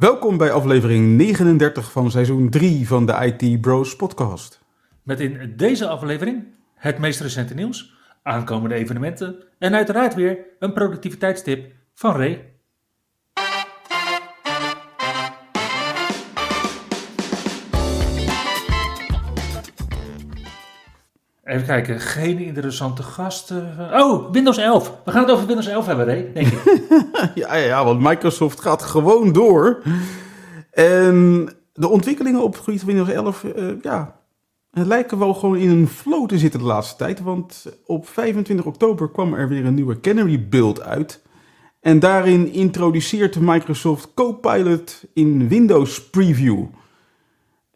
Welkom bij aflevering 39 van seizoen 3 van de IT Bros podcast. Met in deze aflevering het meest recente nieuws, aankomende evenementen en uiteraard weer een productiviteitstip van Ray. Even kijken, geen interessante gasten. Oh, Windows 11. We gaan het over Windows 11 hebben, Ray, denk ik. ja, ja, want Microsoft gaat gewoon door. En de ontwikkelingen op het gebied van Windows 11, uh, ja, lijken wel gewoon in een flow te zitten de laatste tijd. Want op 25 oktober kwam er weer een nieuwe Canary build uit. En daarin introduceert Microsoft Copilot in Windows Preview.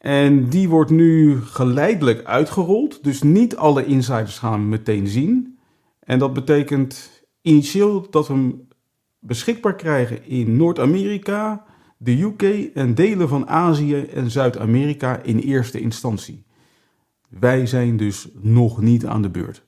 En die wordt nu geleidelijk uitgerold. Dus niet alle insiders gaan hem meteen zien. En dat betekent initieel dat we hem beschikbaar krijgen in Noord-Amerika, de UK en delen van Azië en Zuid-Amerika in eerste instantie. Wij zijn dus nog niet aan de beurt.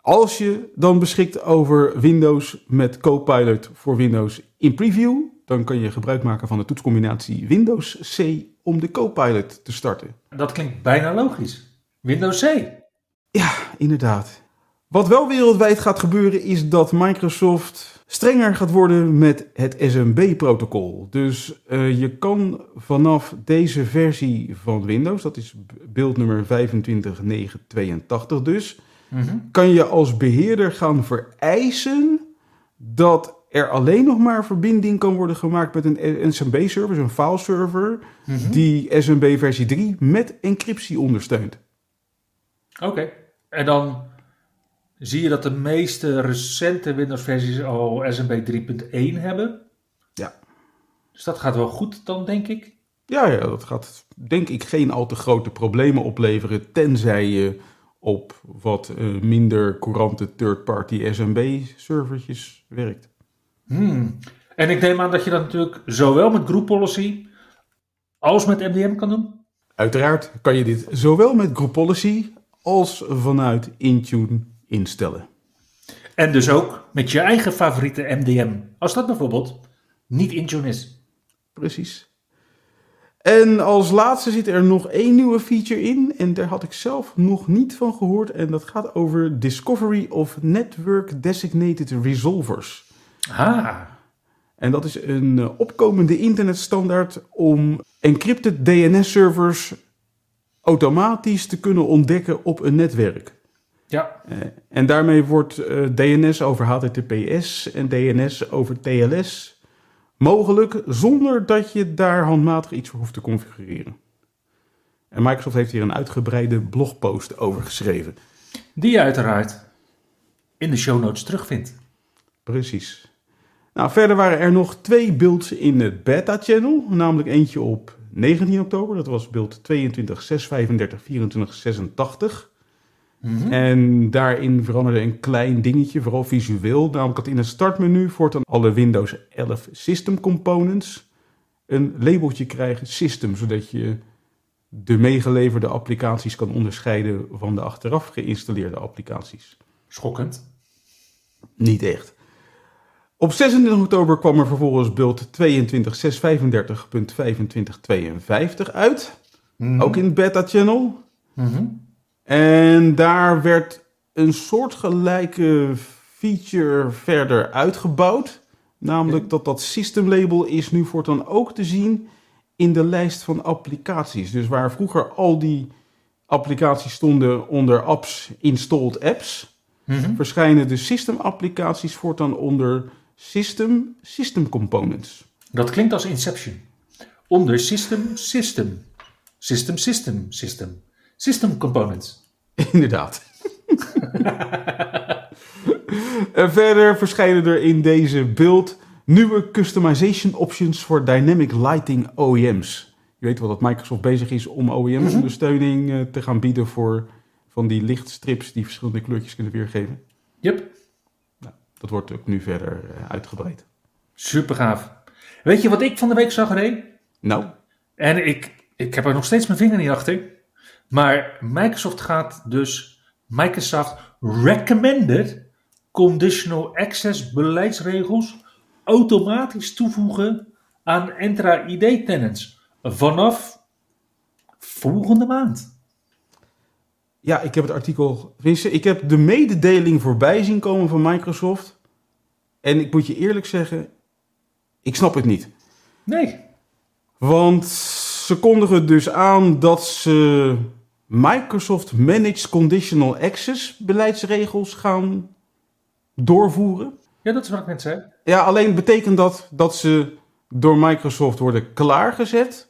Als je dan beschikt over Windows met Copilot voor Windows in preview, dan kan je gebruik maken van de toetscombinatie Windows C om de Copilot te starten. Dat klinkt bijna logisch. Windows C. Ja, inderdaad. Wat wel wereldwijd gaat gebeuren is dat Microsoft strenger gaat worden met het SMB-protocol. Dus uh, je kan vanaf deze versie van Windows, dat is beeld nummer 25982 dus, mm -hmm. kan je als beheerder gaan vereisen dat er alleen nog maar verbinding kan worden gemaakt met een SMB-server, een fileserver, mm -hmm. die SMB versie 3 met encryptie ondersteunt. Oké, okay. en dan zie je dat de meeste recente Windows-versies al SMB 3.1 hebben. Ja. Dus dat gaat wel goed dan, denk ik? Ja, ja, dat gaat denk ik geen al te grote problemen opleveren, tenzij je op wat uh, minder courante third-party SMB-servertjes werkt. Hmm. En ik neem aan dat je dat natuurlijk zowel met group policy als met MDM kan doen? Uiteraard kan je dit zowel met group policy als vanuit Intune instellen. En dus ook met je eigen favoriete MDM, als dat bijvoorbeeld niet Intune is. Precies. En als laatste zit er nog één nieuwe feature in. En daar had ik zelf nog niet van gehoord. En dat gaat over Discovery of Network Designated Resolvers. Ah. En dat is een opkomende internetstandaard om encrypted DNS-servers automatisch te kunnen ontdekken op een netwerk. Ja. En daarmee wordt DNS over HTTPS en DNS over TLS mogelijk zonder dat je daar handmatig iets voor hoeft te configureren. En Microsoft heeft hier een uitgebreide blogpost over geschreven. Die je uiteraard in de show notes terugvindt. Precies. Nou, verder waren er nog twee builds in het beta-channel. Namelijk eentje op 19 oktober, dat was beeld 22, 635, 24, 86. Mm-hmm. En daarin veranderde een klein dingetje, vooral visueel. Namelijk dat in het startmenu voortaan alle Windows 11 System Components een labeltje krijgen System, zodat je de meegeleverde applicaties kan onderscheiden van de achteraf geïnstalleerde applicaties. Schokkend. Niet echt. Op 26 oktober kwam er vervolgens beeld 22.635.2552 uit. Mm-hmm. Ook in het beta-channel. Mm-hmm. En daar werd een soortgelijke feature verder uitgebouwd. Namelijk dat dat systemlabel is nu voortaan ook te zien in de lijst van applicaties. Dus waar vroeger al die applicaties stonden onder apps, installed apps, Mhm. verschijnen de system applicaties voortaan onder system, system components. Dat klinkt als Inception. Onder System, System. System, System, System. System Components. Inderdaad. en verder verschijnen er in deze build nieuwe customization options voor dynamic lighting OEM's. Je weet wel dat Microsoft bezig is om OEM-ondersteuning uh, te gaan bieden voor van die lichtstrips die verschillende kleurtjes kunnen weergeven. Yep. Dat wordt ook nu verder uh, uitgebreid. Super gaaf. Weet je wat ik van de week zag, René? Nou? En ik, ik heb er nog steeds mijn vinger niet achter. Maar Microsoft gaat dus Microsoft Recommended Conditional Access beleidsregels automatisch toevoegen aan Entra ID tenants vanaf volgende maand. Ja, ik heb het artikel. Ik heb de mededeling voorbij zien komen van Microsoft. En ik moet je eerlijk zeggen, ik snap het niet. Nee. Want ze kondigen dus aan dat ze Microsoft Managed Conditional Access beleidsregels gaan doorvoeren. Ja, dat is wat ik net zei. Ja, alleen betekent dat dat ze door Microsoft worden klaargezet.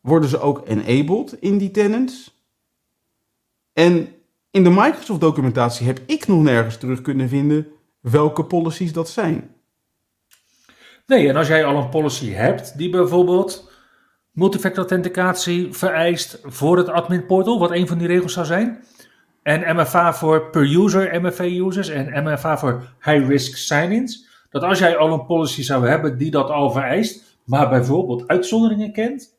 Worden ze ook enabled in die tenants. En in de Microsoft documentatie heb ik nog nergens terug kunnen vinden welke policies dat zijn. Nee, en als jij al een policy hebt die bijvoorbeeld multifactor authenticatie vereist voor het admin portal, wat een van die regels zou zijn. En MFA voor per user MFA users en MFA voor high risk sign-ins. Dat als jij al een policy zou hebben die dat al vereist, maar bijvoorbeeld uitzonderingen kent.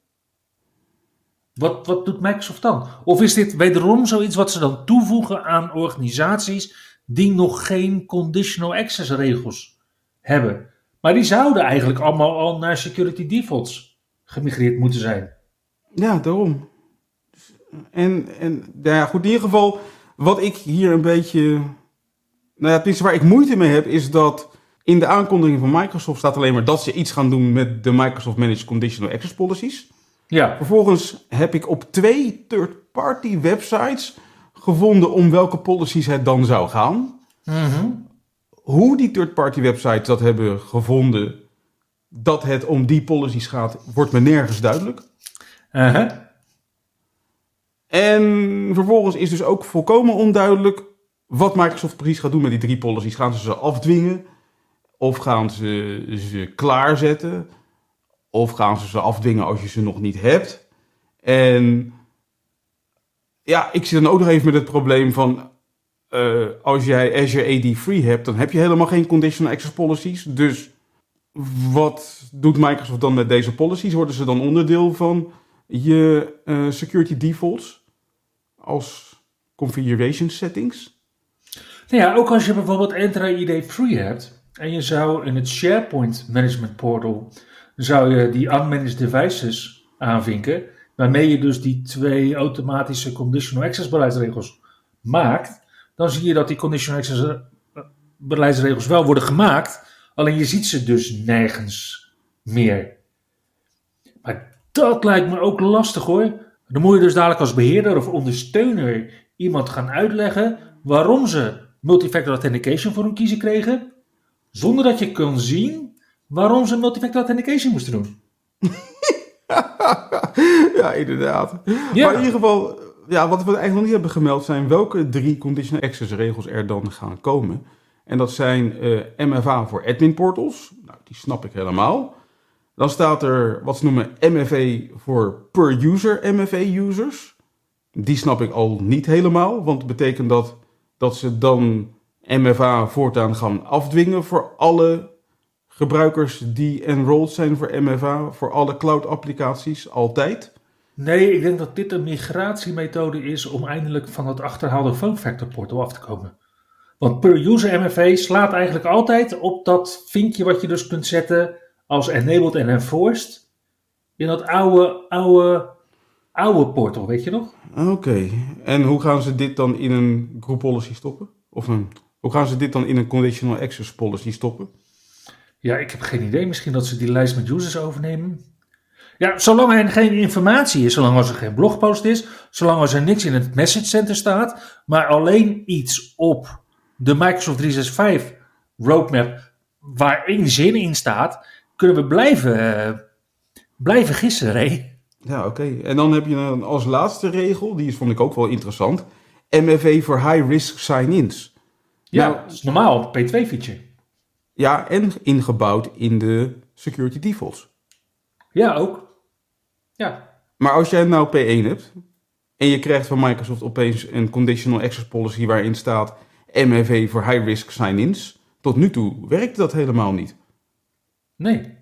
Wat, wat doet Microsoft dan? Of is dit wederom zoiets wat ze dan toevoegen aan organisaties die nog geen conditional access regels hebben? Maar die zouden eigenlijk allemaal al naar security defaults gemigreerd moeten zijn. Ja, daarom. En, en nou ja, goed, in ieder geval, wat ik hier een beetje. Nou ja, waar ik moeite mee heb, is dat in de aankondiging van Microsoft staat alleen maar dat ze iets gaan doen met de Microsoft Managed Conditional Access Policies. Ja. Vervolgens heb ik op twee third-party websites gevonden om welke policies het dan zou gaan. Mm Hoe die third-party websites dat hebben gevonden, dat het om die policies gaat, wordt me nergens duidelijk. Uh -huh. En vervolgens is dus ook volkomen onduidelijk wat Microsoft precies gaat doen met die drie policies. Gaan ze ze afdwingen? Of gaan ze ze klaarzetten? Of gaan ze ze afdwingen als je ze nog niet hebt? En ja, ik zit dan ook nog even met het probleem van... Uh, als jij Azure AD Free hebt, dan heb je helemaal geen conditional access policies. Dus wat doet Microsoft dan met deze policies? Worden ze dan onderdeel van je uh, security defaults als configuration settings? Nou ja, ook als je bijvoorbeeld Entra ID Free hebt en je zou in het SharePoint Management Portal zou je die unmanaged devices aanvinken, waarmee je dus die twee automatische conditional access beleidsregels maakt, dan zie je dat die conditional access eh, beleidsregels wel worden gemaakt, alleen je ziet ze dus nergens meer. Maar dat lijkt me ook lastig hoor. Dan moet je dus dadelijk als beheerder of ondersteuner iemand gaan uitleggen waarom ze multifactor authentication voor hun kiezen kregen, zonder dat je kan zien waarom ze multifactor authentication moesten doen. ja, inderdaad. Ja. Maar in ieder geval, ja, wat we eigenlijk nog niet hebben gemeld zijn welke drie conditional access regels er dan gaan komen. En dat zijn uh, eh, MFA voor admin portals. Nou, die snap ik helemaal. Dan staat er wat ze noemen MFA voor per user MFA users. Die snap ik al niet helemaal, want betekent dat, dat ze dan MFA voortaan gaan afdwingen voor alle gebruikers die enrolled zijn voor MFA, voor alle cloud applicaties, altijd. Nee, ik denk dat dit een migratiemethode is om eindelijk van het achterhaalde phone factor portal af te komen. Want per user MFA slaat eigenlijk altijd op dat vinkje wat je dus kunt zetten als enabled en enforced in dat oude, oude, oude portal, weet je nog? Oké, en hoe gaan ze dit dan in een group policy stoppen? Of een, hoe gaan ze dit dan in een conditional access policy stoppen? Ja, ik heb geen idee. Misschien dat ze die lijst met users overnemen. Ja, zolang er geen informatie is, zolang als er geen blogpost is, zolang als er niks in het message center staat, maar alleen iets op de Microsoft 365 roadmap waar één zin in staat, kunnen we blijven, uh, blijven gissen, Ray. Ja, oké. En dan heb je een, als laatste regel, die vond ik ook wel interessant, MFA voor high-risk sign-ins. Ja, nou, dat is normaal, P2-feature. Ja, en ingebouwd in de security defaults. Ja, ook. Ja, Maar als jij nou P1 hebt en je krijgt van Microsoft opeens een conditional access policy waarin staat MFA voor high-risk sign-ins, tot nu toe werkte dat helemaal niet. nee.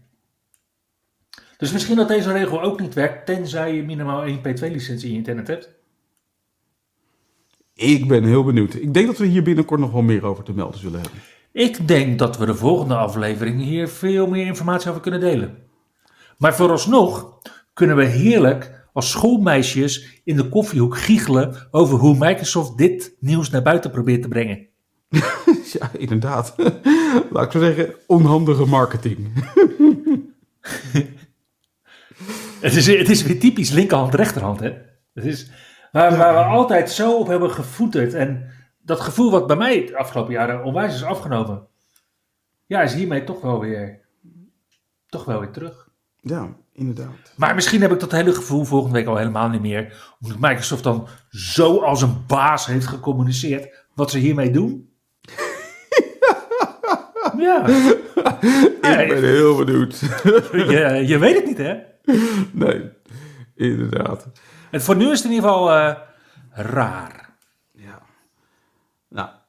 Dus misschien dat deze regel ook niet werkt, tenzij je minimaal één P2-licentie in je internet hebt. Ik ben heel benieuwd. Ik denk dat we hier binnenkort nog wel meer over te melden zullen hebben. Ik denk dat we de volgende aflevering hier veel meer informatie over kunnen delen. Maar vooralsnog kunnen we heerlijk als schoolmeisjes in de koffiehoek giechelen over hoe Microsoft dit nieuws naar buiten probeert te brengen. Ja, inderdaad. Laat ik zo zeggen, onhandige marketing. Het is, het is weer typisch linkerhand, rechterhand, hè? Het is waar, waar we altijd zo op hebben gevoeterd. En dat gevoel wat bij mij de afgelopen jaren onwijs is afgenomen, ja, is hiermee toch wel weer, toch wel weer terug. Ja, inderdaad. Maar misschien heb ik dat hele gevoel volgende week al helemaal niet meer. Omdat Microsoft dan zo als een baas heeft gecommuniceerd wat ze hiermee doen. ja, Ik ben heel benieuwd. je, je weet het niet hè. Nee, inderdaad. En voor nu is het in ieder geval eh, raar.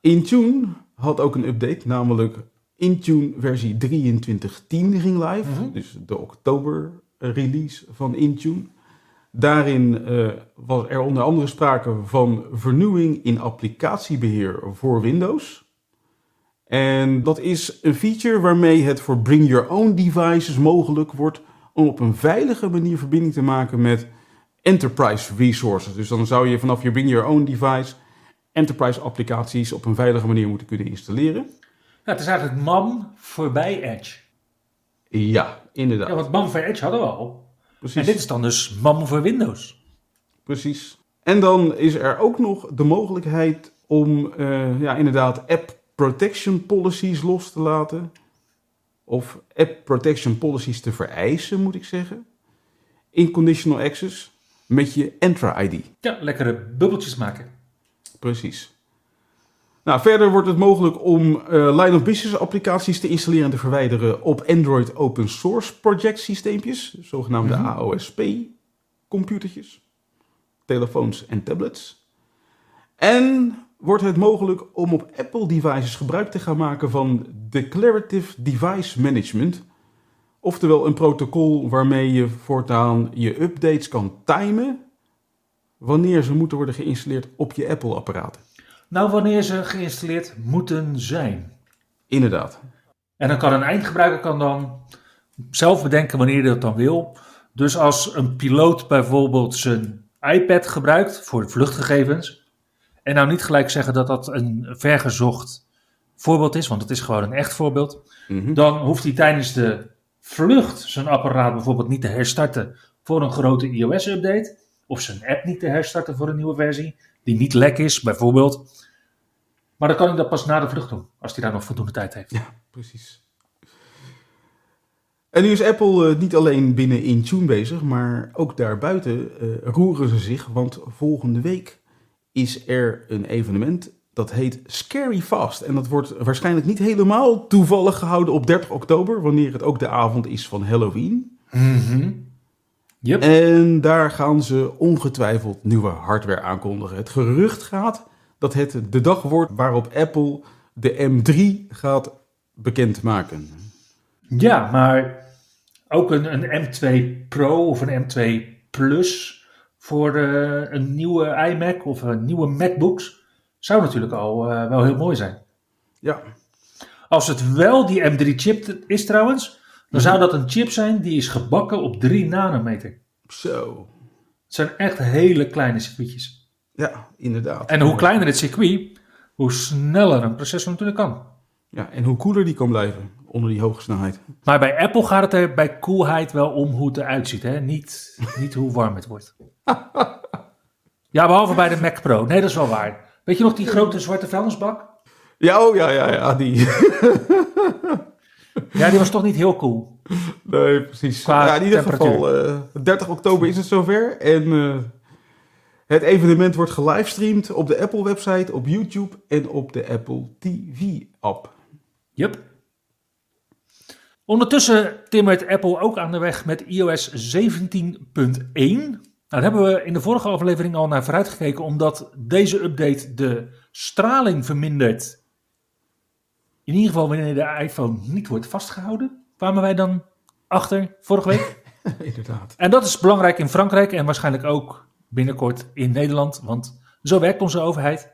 Intune had ook een update, namelijk Intune versie 2310 ging live. Mhm. Dus de oktober release van Intune. Daarin eh, was er onder andere sprake van vernieuwing in applicatiebeheer voor Windows. En dat is een feature waarmee het voor Bring Your Own Devices mogelijk wordt om op een veilige manier verbinding te maken met enterprise resources. Dus dan zou je vanaf je Bring Your Own Device enterprise applicaties op een veilige manier moeten kunnen installeren. Ja, het is eigenlijk MAM voorbij Edge. Ja, inderdaad. Ja, want MAM voor Edge hadden we al. precies. En dit is dan dus MAM voor Windows. Precies. En dan is er ook nog de mogelijkheid om eh, ja, inderdaad app protection policies los te laten. Of app protection policies te vereisen, moet ik zeggen. In conditional access met je Entra-ID. Ja, lekkere bubbeltjes maken. Precies. Nou, verder wordt het mogelijk om eh, line of business applicaties te installeren en te verwijderen op Android open source project systeempjes, zogenaamde Mhm. AOSP computertjes, telefoons en tablets. En wordt het mogelijk om op Apple devices gebruik te gaan maken van Declarative Device Management, oftewel een protocol waarmee je voortaan je updates kan timen wanneer ze moeten worden geïnstalleerd op je Apple-apparaten. Nou, wanneer ze geïnstalleerd moeten zijn. Inderdaad. En dan kan een eindgebruiker kan dan zelf bedenken wanneer hij dat dan wil. Dus als een piloot bijvoorbeeld zijn iPad gebruikt voor vluchtgegevens. En nou niet gelijk zeggen dat dat een vergezocht voorbeeld is, want het is gewoon een echt voorbeeld. Mhm. Dan hoeft hij tijdens de vlucht zijn apparaat bijvoorbeeld niet te herstarten voor een grote iOS-update. Of zijn app niet te herstarten voor een nieuwe versie, die niet lek is, bijvoorbeeld. Maar dan kan hij dat pas na de vlucht doen, als hij daar nog voldoende tijd heeft. Ja, precies. En nu is Apple eh, niet alleen binnen Intune bezig, maar ook daarbuiten eh, roeren ze zich. Want volgende week is er een evenement dat heet Scary Fast. En dat wordt waarschijnlijk niet helemaal toevallig gehouden op 30 oktober, wanneer het ook de avond is van Halloween. Mhm. Yep. En daar gaan ze ongetwijfeld nieuwe hardware aankondigen. Het gerucht gaat dat het de dag wordt waarop Apple de M3 gaat bekendmaken. Ja, maar ook een, een M2 Pro of een M2 Plus voor eh, een nieuwe iMac of een nieuwe MacBooks zou natuurlijk al eh, wel heel mooi zijn. Ja, Als het wel die M3 chip is trouwens, dan zou dat een chip zijn die is gebakken op 3 nanometer. zo. Het zijn echt hele kleine circuitjes. Ja, inderdaad. En hoe kleiner het circuit, hoe sneller een processor natuurlijk kan. Ja, en hoe koeler die kan blijven onder die hoge snelheid. Maar bij Apple gaat het er bij koelheid wel om hoe het eruit ziet, hè? Niet, niet hoe warm het wordt. Ja, behalve bij de Mac Pro. Nee, dat is wel waar. Weet je nog die grote zwarte vuilnisbak? Ja, oh ja, ja, ja, die. Ja, die was toch niet heel cool. nee, precies. Qua ja, in ieder geval, eh 30 oktober is het zover. En eh, het evenement wordt gelivestreamd op de Apple-website, op YouTube en op de Apple TV-app. Yup. Ondertussen timmert Apple ook aan de weg met iOS 17.1. Nou, daar hebben we in de vorige aflevering al naar vooruitgekeken, omdat deze update de straling vermindert. In ieder geval wanneer de iPhone niet wordt vastgehouden, kwamen wij dan achter vorige week. Inderdaad. En dat is belangrijk in Frankrijk en waarschijnlijk ook binnenkort in Nederland, want zo werkt onze overheid.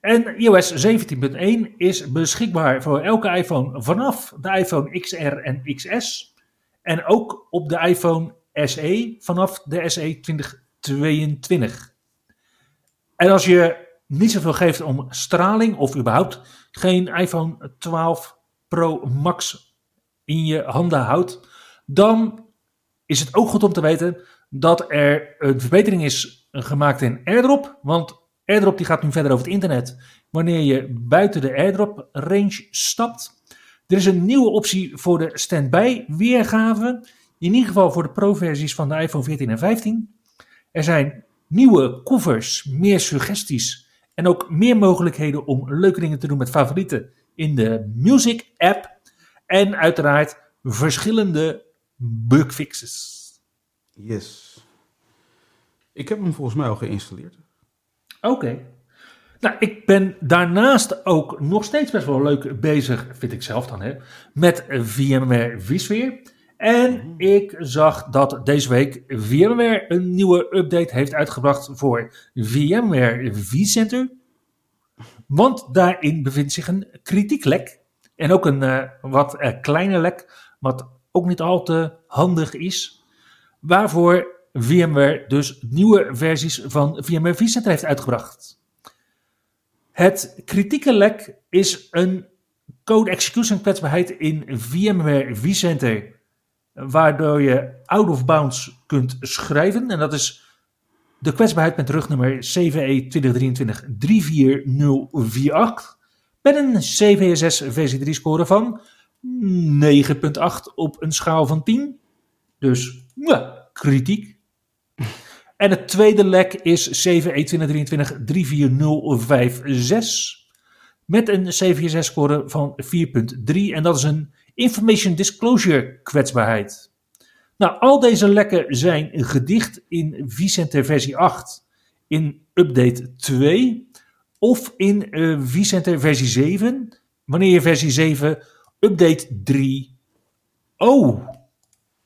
En iOS 17.1 is beschikbaar voor elke iPhone vanaf de iPhone XR en XS. En ook op de iPhone SE vanaf de SE 2022. En als je niet zoveel geeft om straling of überhaupt geen iPhone 12 Pro Max in je handen houdt, dan is het ook goed om te weten dat er een verbetering is gemaakt in AirDrop. Want AirDrop die gaat nu verder over het internet wanneer je buiten de AirDrop range stapt. Er is een nieuwe optie voor de standby weergave. In ieder geval voor de pro-versies van de iPhone 14 en 15. Er zijn nieuwe covers, meer suggesties en ook meer mogelijkheden om leuke dingen te doen met favorieten in de Music app. En uiteraard verschillende bugfixes. Yes. Ik heb hem volgens mij al geïnstalleerd. Oké. Nou, ik ben daarnaast ook nog steeds best wel leuk bezig, vind ik zelf dan, hè, met VMware vSphere. En ik zag dat deze week VMware een nieuwe update heeft uitgebracht voor VMware vCenter. Want daarin bevindt zich een kritieklek. En ook een uh, wat uh, kleine lek, wat ook niet al te handig is. Waarvoor VMware dus nieuwe versies van VMware vCenter heeft uitgebracht. Het kritieke lek is een code execution kwetsbaarheid in VMware vCenter, waardoor je out of bounds kunt schrijven. En dat is de kwetsbaarheid met rugnummer CVE 2023-34048 met een CVSS versie 3 score van 9.8 op een schaal van 10. Dus ja, kritiek. En het tweede lek is CVE 2023-34056 met een CVSS-score van 4.3 en dat is een Information Disclosure kwetsbaarheid. Nou, al deze lekken zijn gedicht in vCenter versie 8 in update 2 of in uh, versie 7 wanneer je versie 7 update 3 O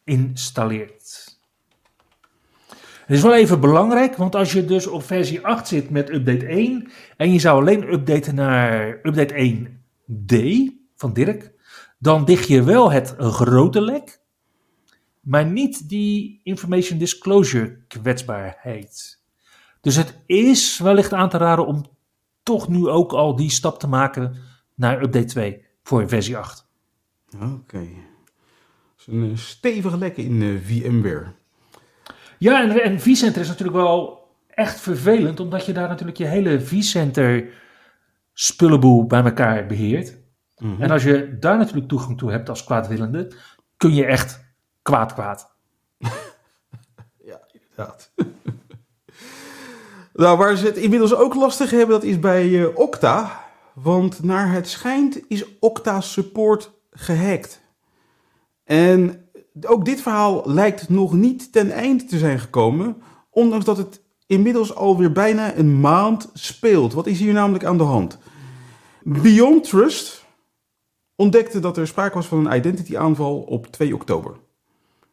installeert. Het is wel even belangrijk, want als je dus op versie 8 zit met update 1 en je zou alleen updaten naar update 1D van Dirk, dan dicht je wel het grote lek, maar niet die information disclosure kwetsbaarheid. Dus het is wellicht aan te raden om toch nu ook al die stap te maken naar update 2 voor versie 8. Oké. Okay. Dat is een stevige lek in uh, VMware. Ja, en, en vCenter is natuurlijk wel echt vervelend, omdat je daar natuurlijk je hele vCenter spullenboel bij elkaar beheert. Mm -hmm. En als je daar natuurlijk toegang toe hebt als kwaadwillende, kun je echt kwaad kwaad. ja, inderdaad. nou, waar ze het inmiddels ook lastig hebben, dat is bij uh, Okta. Want naar het schijnt is Okta support gehackt. En ook dit verhaal lijkt nog niet ten einde te zijn gekomen, ondanks dat het inmiddels alweer bijna een maand speelt. Wat is hier namelijk aan de hand? Beyond Trust ontdekte dat er sprake was van een identity aanval op 2 oktober.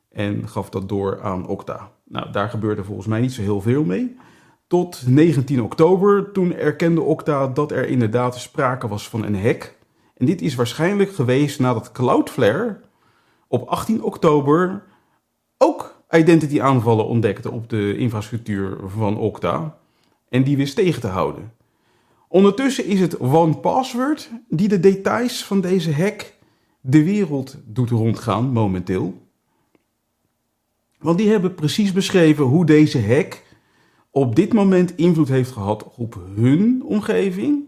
En gaf dat door aan Okta. Nou, daar gebeurde volgens mij niet zo heel veel mee. Tot 19 oktober, toen erkende Okta dat er inderdaad sprake was van een hack. En dit is waarschijnlijk geweest nadat Cloudflare op 18 oktober ook identity aanvallen ontdekte op de infrastructuur van Okta. En die wist tegen te houden. Ondertussen is het OnePassword die de details van deze hack de wereld doet rondgaan momenteel. Want die hebben precies beschreven hoe deze hack op dit moment invloed heeft gehad op hun omgeving.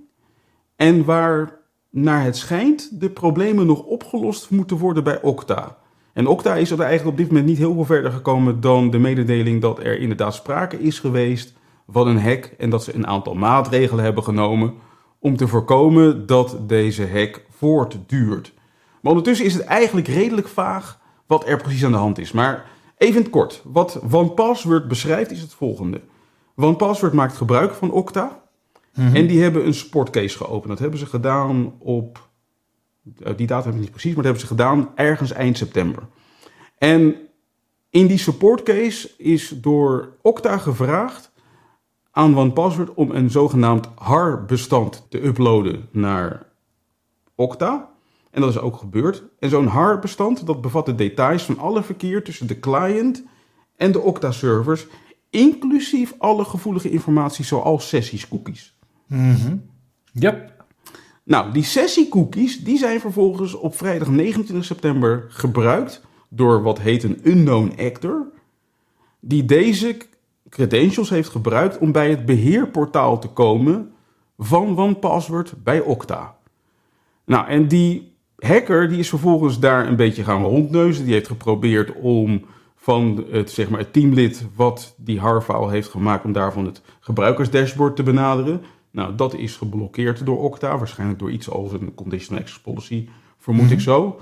En waar naar het schijnt de problemen nog opgelost moeten worden bij Okta. En Okta is er eigenlijk op dit moment niet heel veel verder gekomen dan de mededeling dat er inderdaad sprake is geweest van een hack en dat ze een aantal maatregelen hebben genomen om te voorkomen dat deze hack voortduurt. Maar ondertussen is het eigenlijk redelijk vaag wat er precies aan de hand is. Maar even in het kort. Wat OnePassword beschrijft is het volgende. OnePassword maakt gebruik van Okta. En die hebben een sportcase geopend. Dat hebben ze gedaan op... eh, Die datum heb ik niet precies, maar dat hebben ze gedaan ergens eind september. En in die supportcase is door Okta gevraagd aan OnePassword om een zogenaamd HAR-bestand te uploaden naar Okta. En dat is ook gebeurd. En zo'n HAR-bestand dat bevat de details van alle verkeer tussen de client en de Okta-servers, inclusief alle gevoelige informatie zoals sessies-cookies. Yep. Nou, die sessie-cookies die zijn vervolgens op vrijdag 29 september gebruikt door wat heet een unknown actor, die deze credentials heeft gebruikt om bij het beheerportaal te komen van OnePassword bij Okta. Nou, en die hacker die is vervolgens daar een beetje gaan rondneuzen. Die heeft geprobeerd om van het, zeg maar, het teamlid wat die HAR-file heeft gemaakt, om daarvan het gebruikersdashboard te benaderen. Nou, dat is geblokkeerd door Okta, waarschijnlijk door iets als een conditional access policy, vermoed ik zo.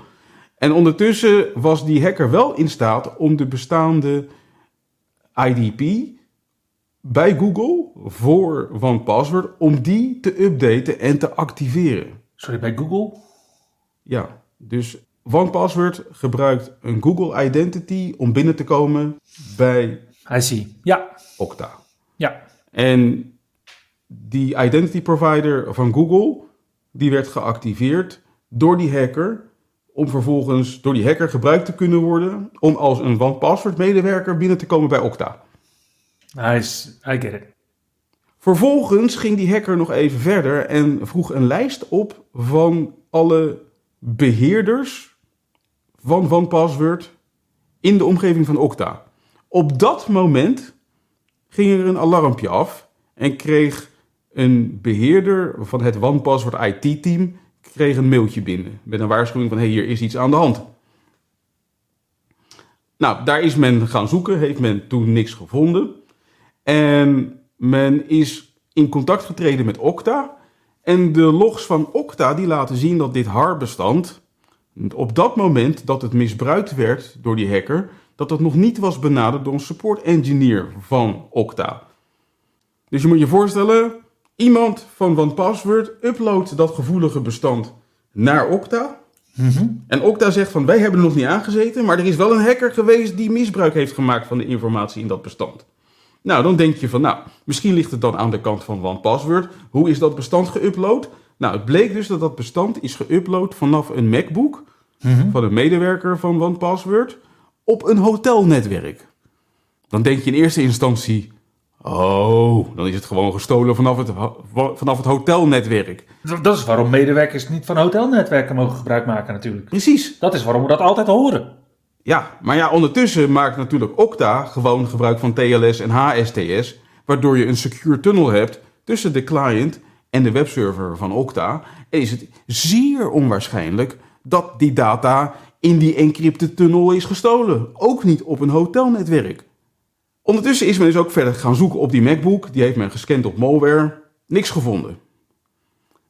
En ondertussen was die hacker wel in staat om de bestaande IDP bij Google voor OnePassword, om die te updaten en te activeren. Sorry, bij Google? Ja, dus OnePassword gebruikt een Google Identity om binnen te komen bij I see. Ja. Okta. Ja. En die identity provider van Google, die werd geactiveerd door die hacker, om vervolgens door die hacker gebruikt te kunnen worden om als een OnePassword medewerker binnen te komen bij Okta. Nice. I get it. Vervolgens ging die hacker nog even verder en vroeg een lijst op van alle beheerders van OnePassword in de omgeving van Okta. Op dat moment ging er een alarmpje af en kreeg een beheerder van het OnePassword IT-team kreeg een mailtje binnen met een waarschuwing van hey, hier is iets aan de hand. Nou, daar is men gaan zoeken, heeft men toen niks gevonden. En men is in contact getreden met Okta. En de logs van Okta die laten zien dat dit HAR-bestand, op dat moment dat het misbruikt werd door die hacker, dat het nog niet was benaderd door een support engineer van Okta. Dus je moet je voorstellen, iemand van OnePassword uploadt dat gevoelige bestand naar Okta. En Okta zegt van wij hebben er nog niet aangezeten, maar er is wel een hacker geweest die misbruik heeft gemaakt van de informatie in dat bestand. Nou, dan denk je van, nou, misschien ligt het dan aan de kant van OnePassword. Hoe is dat bestand geüpload? Nou, het bleek dus dat dat bestand is geüpload vanaf een MacBook van een medewerker van OnePassword op een hotelnetwerk. Dan denk je in eerste instantie, oh, dan is het gewoon gestolen vanaf het, vanaf het hotelnetwerk. Dat dat is waarom medewerkers niet van hotelnetwerken mogen gebruik maken natuurlijk. Precies. Dat is waarom we dat altijd horen. Ja, maar ja, ondertussen maakt natuurlijk Okta gewoon gebruik van TLS en HSTS, waardoor je een secure tunnel hebt tussen de client en de webserver van Okta. En is het zeer onwaarschijnlijk dat die data in die encrypte tunnel is gestolen. Ook niet op een hotelnetwerk. Ondertussen is men dus ook verder gaan zoeken op die MacBook. Die heeft men gescand op malware. Niks gevonden.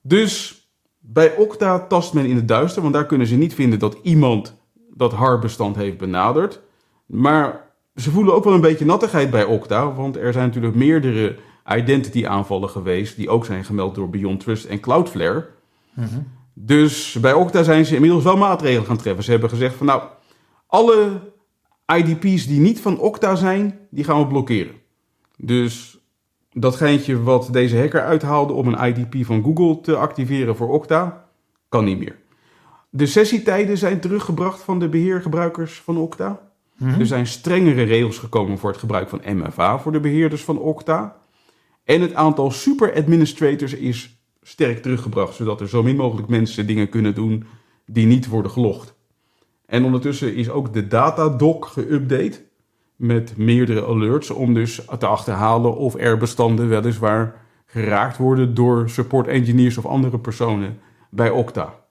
Dus bij Okta tast men in het duister, want daar kunnen ze niet vinden dat iemand dat HAR-bestand heeft benaderd. Maar ze voelen ook wel een beetje nattigheid bij Okta, want er zijn natuurlijk meerdere identity-aanvallen geweest die ook zijn gemeld door Beyond Trust en Cloudflare. Dus bij Okta zijn ze inmiddels wel maatregelen gaan treffen. Ze hebben gezegd van nou, alle IDP's die niet van Okta zijn, die gaan we blokkeren. Dus dat geintje wat deze hacker uithaalde om een IDP van Google te activeren voor Okta, kan niet meer. De sessietijden zijn teruggebracht van de beheergebruikers van Okta. Er zijn strengere regels gekomen voor het gebruik van MFA voor de beheerders van Okta. En het aantal super administrators is sterk teruggebracht, zodat er zo min mogelijk mensen dingen kunnen doen die niet worden gelogd. En ondertussen is ook de datadoc geüpdate met meerdere alerts om dus te achterhalen of er bestanden weliswaar geraakt worden door support engineers of andere personen bij Okta.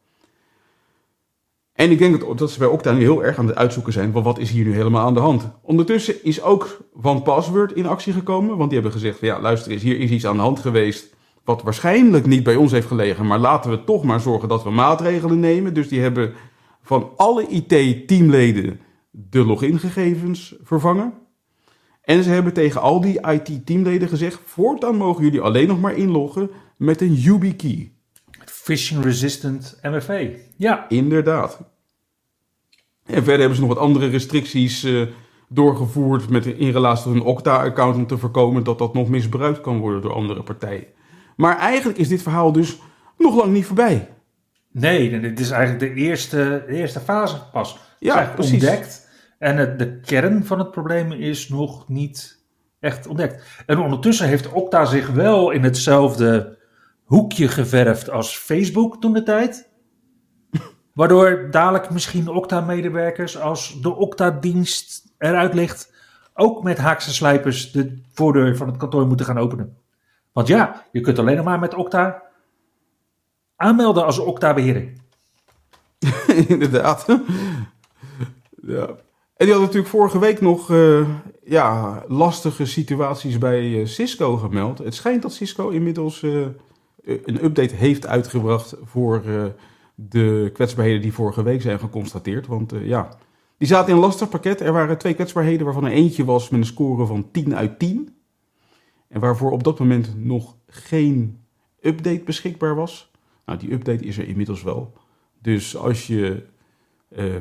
En ik denk dat, ze bij Okta nu heel erg aan het uitzoeken zijn van wat is hier nu helemaal aan de hand. Ondertussen is ook OnePassword in actie gekomen, want die hebben gezegd van ja luister eens, hier is iets aan de hand geweest wat waarschijnlijk niet bij ons heeft gelegen, maar laten we toch maar zorgen dat we maatregelen nemen. Dus die hebben van alle IT-teamleden de logingegevens vervangen. En ze hebben tegen al die IT-teamleden gezegd: voortaan mogen jullie alleen nog maar inloggen met een YubiKey. Phishing resistant MFA. Ja. Inderdaad. En verder hebben ze nog wat andere restricties uh, doorgevoerd met, in relatie tot een Okta-account om te voorkomen dat dat nog misbruikt kan worden door andere partijen. Maar eigenlijk is dit verhaal dus nog lang niet voorbij. Nee, dit is eigenlijk de eerste, de eerste fase pas. Ja, precies. ontdekt. En het, de kern van het probleem is nog niet echt ontdekt. En ondertussen heeft Okta zich wel in hetzelfde hoekje geverfd als Facebook toen de tijd. Waardoor dadelijk misschien Okta-medewerkers, als de Okta-dienst eruit ligt, ook met haakse slijpers de voordeur van het kantoor moeten gaan openen. Want ja, je kunt alleen nog maar met Okta aanmelden als Okta-behering. Inderdaad. ja. En die had natuurlijk vorige week nog uh, ja, lastige situaties bij uh, Cisco gemeld. Het schijnt dat Cisco inmiddels uh, een update heeft uitgebracht voor de kwetsbaarheden die vorige week zijn geconstateerd. Want ja, die zaten in een lastig pakket. Er waren twee kwetsbaarheden waarvan er eentje was met een score van 10 uit 10. En waarvoor op dat moment nog geen update beschikbaar was. Nou, die update is er inmiddels wel. Dus als je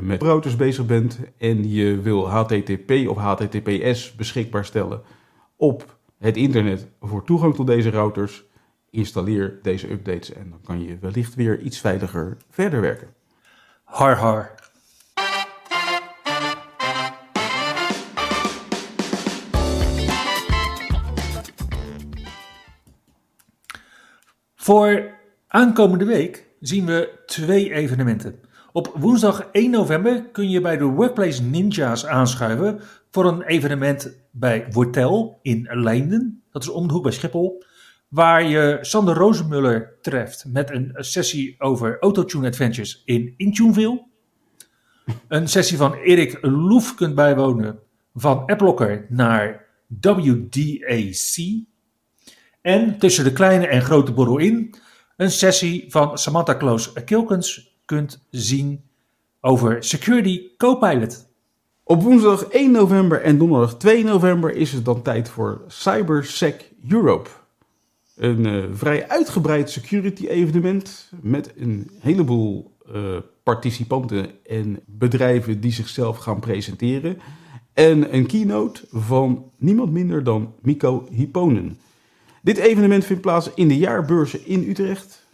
met routers bezig bent en je wil HTTP of HTTPS beschikbaar stellen op het internet voor toegang tot deze routers, installeer deze updates en dan kan je wellicht weer iets veiliger verder werken. Har har. Voor aankomende week zien we twee evenementen. Op woensdag 1 november kun je bij de Workplace Ninjas aanschuiven voor een evenement bij Wortel in Leinden. Dat is om de hoek bij Schiphol. Waar je Sander Rozenmuller treft met een sessie over Autotune Adventures in Intuneville. Een sessie van Erik Loef kunt bijwonen van Applocker naar WDAC. En tussen de kleine en grote borrel in een sessie van Samantha Kloos Kilkens kunt zien over Security Copilot. Op woensdag 1 november en donderdag 2 november is het dan tijd voor CyberSec Europe. Een uh, vrij uitgebreid security evenement met een heleboel uh, participanten en bedrijven die zichzelf gaan presenteren. En een keynote van niemand minder dan Mico Hipponen. Dit evenement vindt plaats in de jaarbeurzen in Utrecht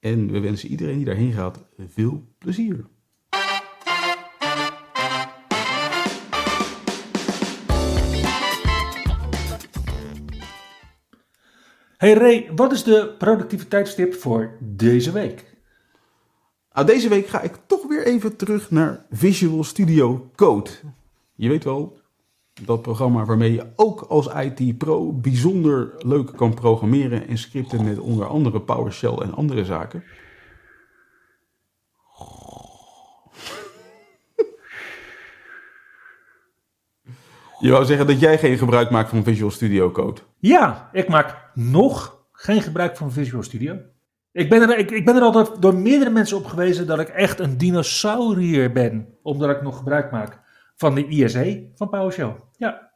en we wensen iedereen die daarheen gaat veel plezier. Hey Ray, wat is de productiviteitstip voor deze week? Nou, deze week ga ik toch weer even terug naar Visual Studio Code. Je weet wel, dat programma waarmee je ook als IT-pro bijzonder leuk kan programmeren en scripten met onder andere PowerShell en andere zaken. Je wou zeggen dat jij geen gebruik maakt van Visual Studio Code? Ja, ik maak nog geen gebruik van Visual Studio. Ik ben, er, ik, ik ben er al door meerdere mensen op gewezen dat ik echt een dinosaurier ben, omdat ik nog gebruik maak van de ISE van PowerShell. Ja.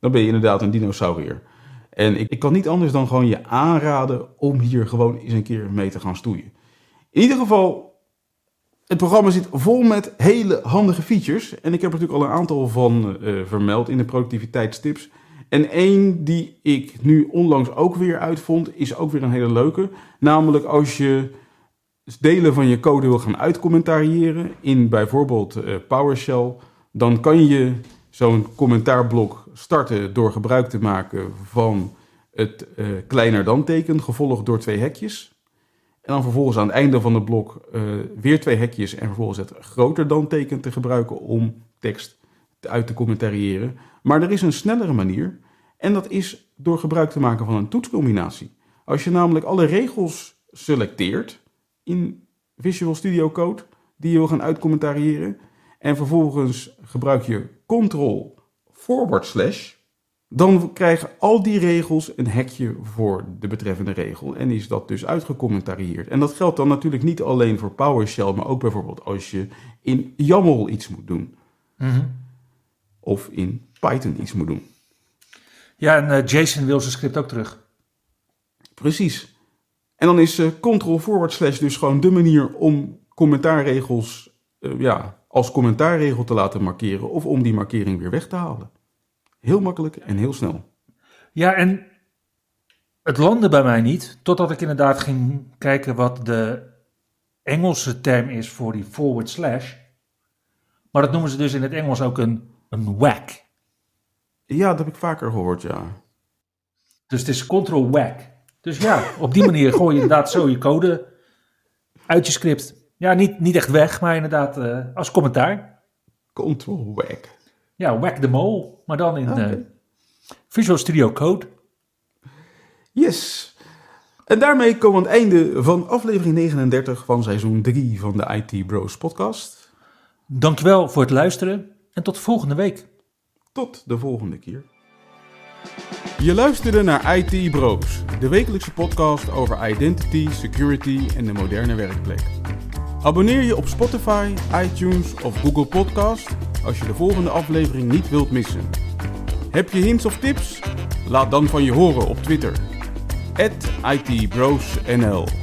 Dan ben je inderdaad een dinosaurier. En ik, ik kan niet anders dan gewoon je aanraden om hier gewoon eens een keer mee te gaan stoeien. In ieder geval, het programma zit vol met hele handige features. En ik heb er natuurlijk al een aantal van uh, vermeld in de productiviteitstips. En één die ik nu onlangs ook weer uitvond, is ook weer een hele leuke. Namelijk als je delen van je code wil gaan uitcommentariëren in bijvoorbeeld uh, PowerShell, dan kan je zo'n commentaarblok starten door gebruik te maken van het uh, kleiner dan teken, gevolgd door twee hekjes. En dan vervolgens aan het einde van het blok uh, weer twee hekjes en vervolgens het groter dan teken te gebruiken om tekst uit te commentariëren. Maar er is een snellere manier en dat is door gebruik te maken van een toetscombinatie. Als je namelijk alle regels selecteert, in Visual Studio Code die je wil gaan uitcommentariëren. En vervolgens gebruik je Ctrl forward slash. Dan krijgen al die regels een hekje voor de betreffende regel en is dat dus uitgecommentarieerd. En dat geldt dan natuurlijk niet alleen voor PowerShell, maar ook bijvoorbeeld als je in YAML iets moet doen. Of in Python iets moet doen. Ja, en eh, Jason wil zijn script ook terug. Precies. En dan is eh control forward slash dus gewoon de manier om commentaarregels eh, ja, als commentaarregel te laten markeren of om die markering weer weg te halen. Heel makkelijk en heel snel. Ja, en het landde bij mij niet, totdat ik inderdaad ging kijken wat de Engelse term is voor die forward slash. Maar dat noemen ze dus in het Engels ook een, een whack. Ja, dat heb ik vaker gehoord, ja. Dus het is control whack. Dus ja, op die manier gooi je inderdaad zo je code uit je script. Ja, niet, niet echt weg, maar inderdaad eh, als commentaar. Control whack. Ja, whack the mole, maar dan in Oké. eh, Visual Studio Code. Yes. En daarmee komen we aan het einde van aflevering 39 van seizoen 3 van de IT Bros podcast. Dankjewel voor het luisteren en tot volgende week. Tot de volgende keer. Je luisterde naar IT Bros, de wekelijkse podcast over identity, security en de moderne werkplek. Abonneer je op Spotify, iTunes of Google Podcast als je de volgende aflevering niet wilt missen. Heb je hints of tips? Laat dan van je horen op Twitter. @itbrosnl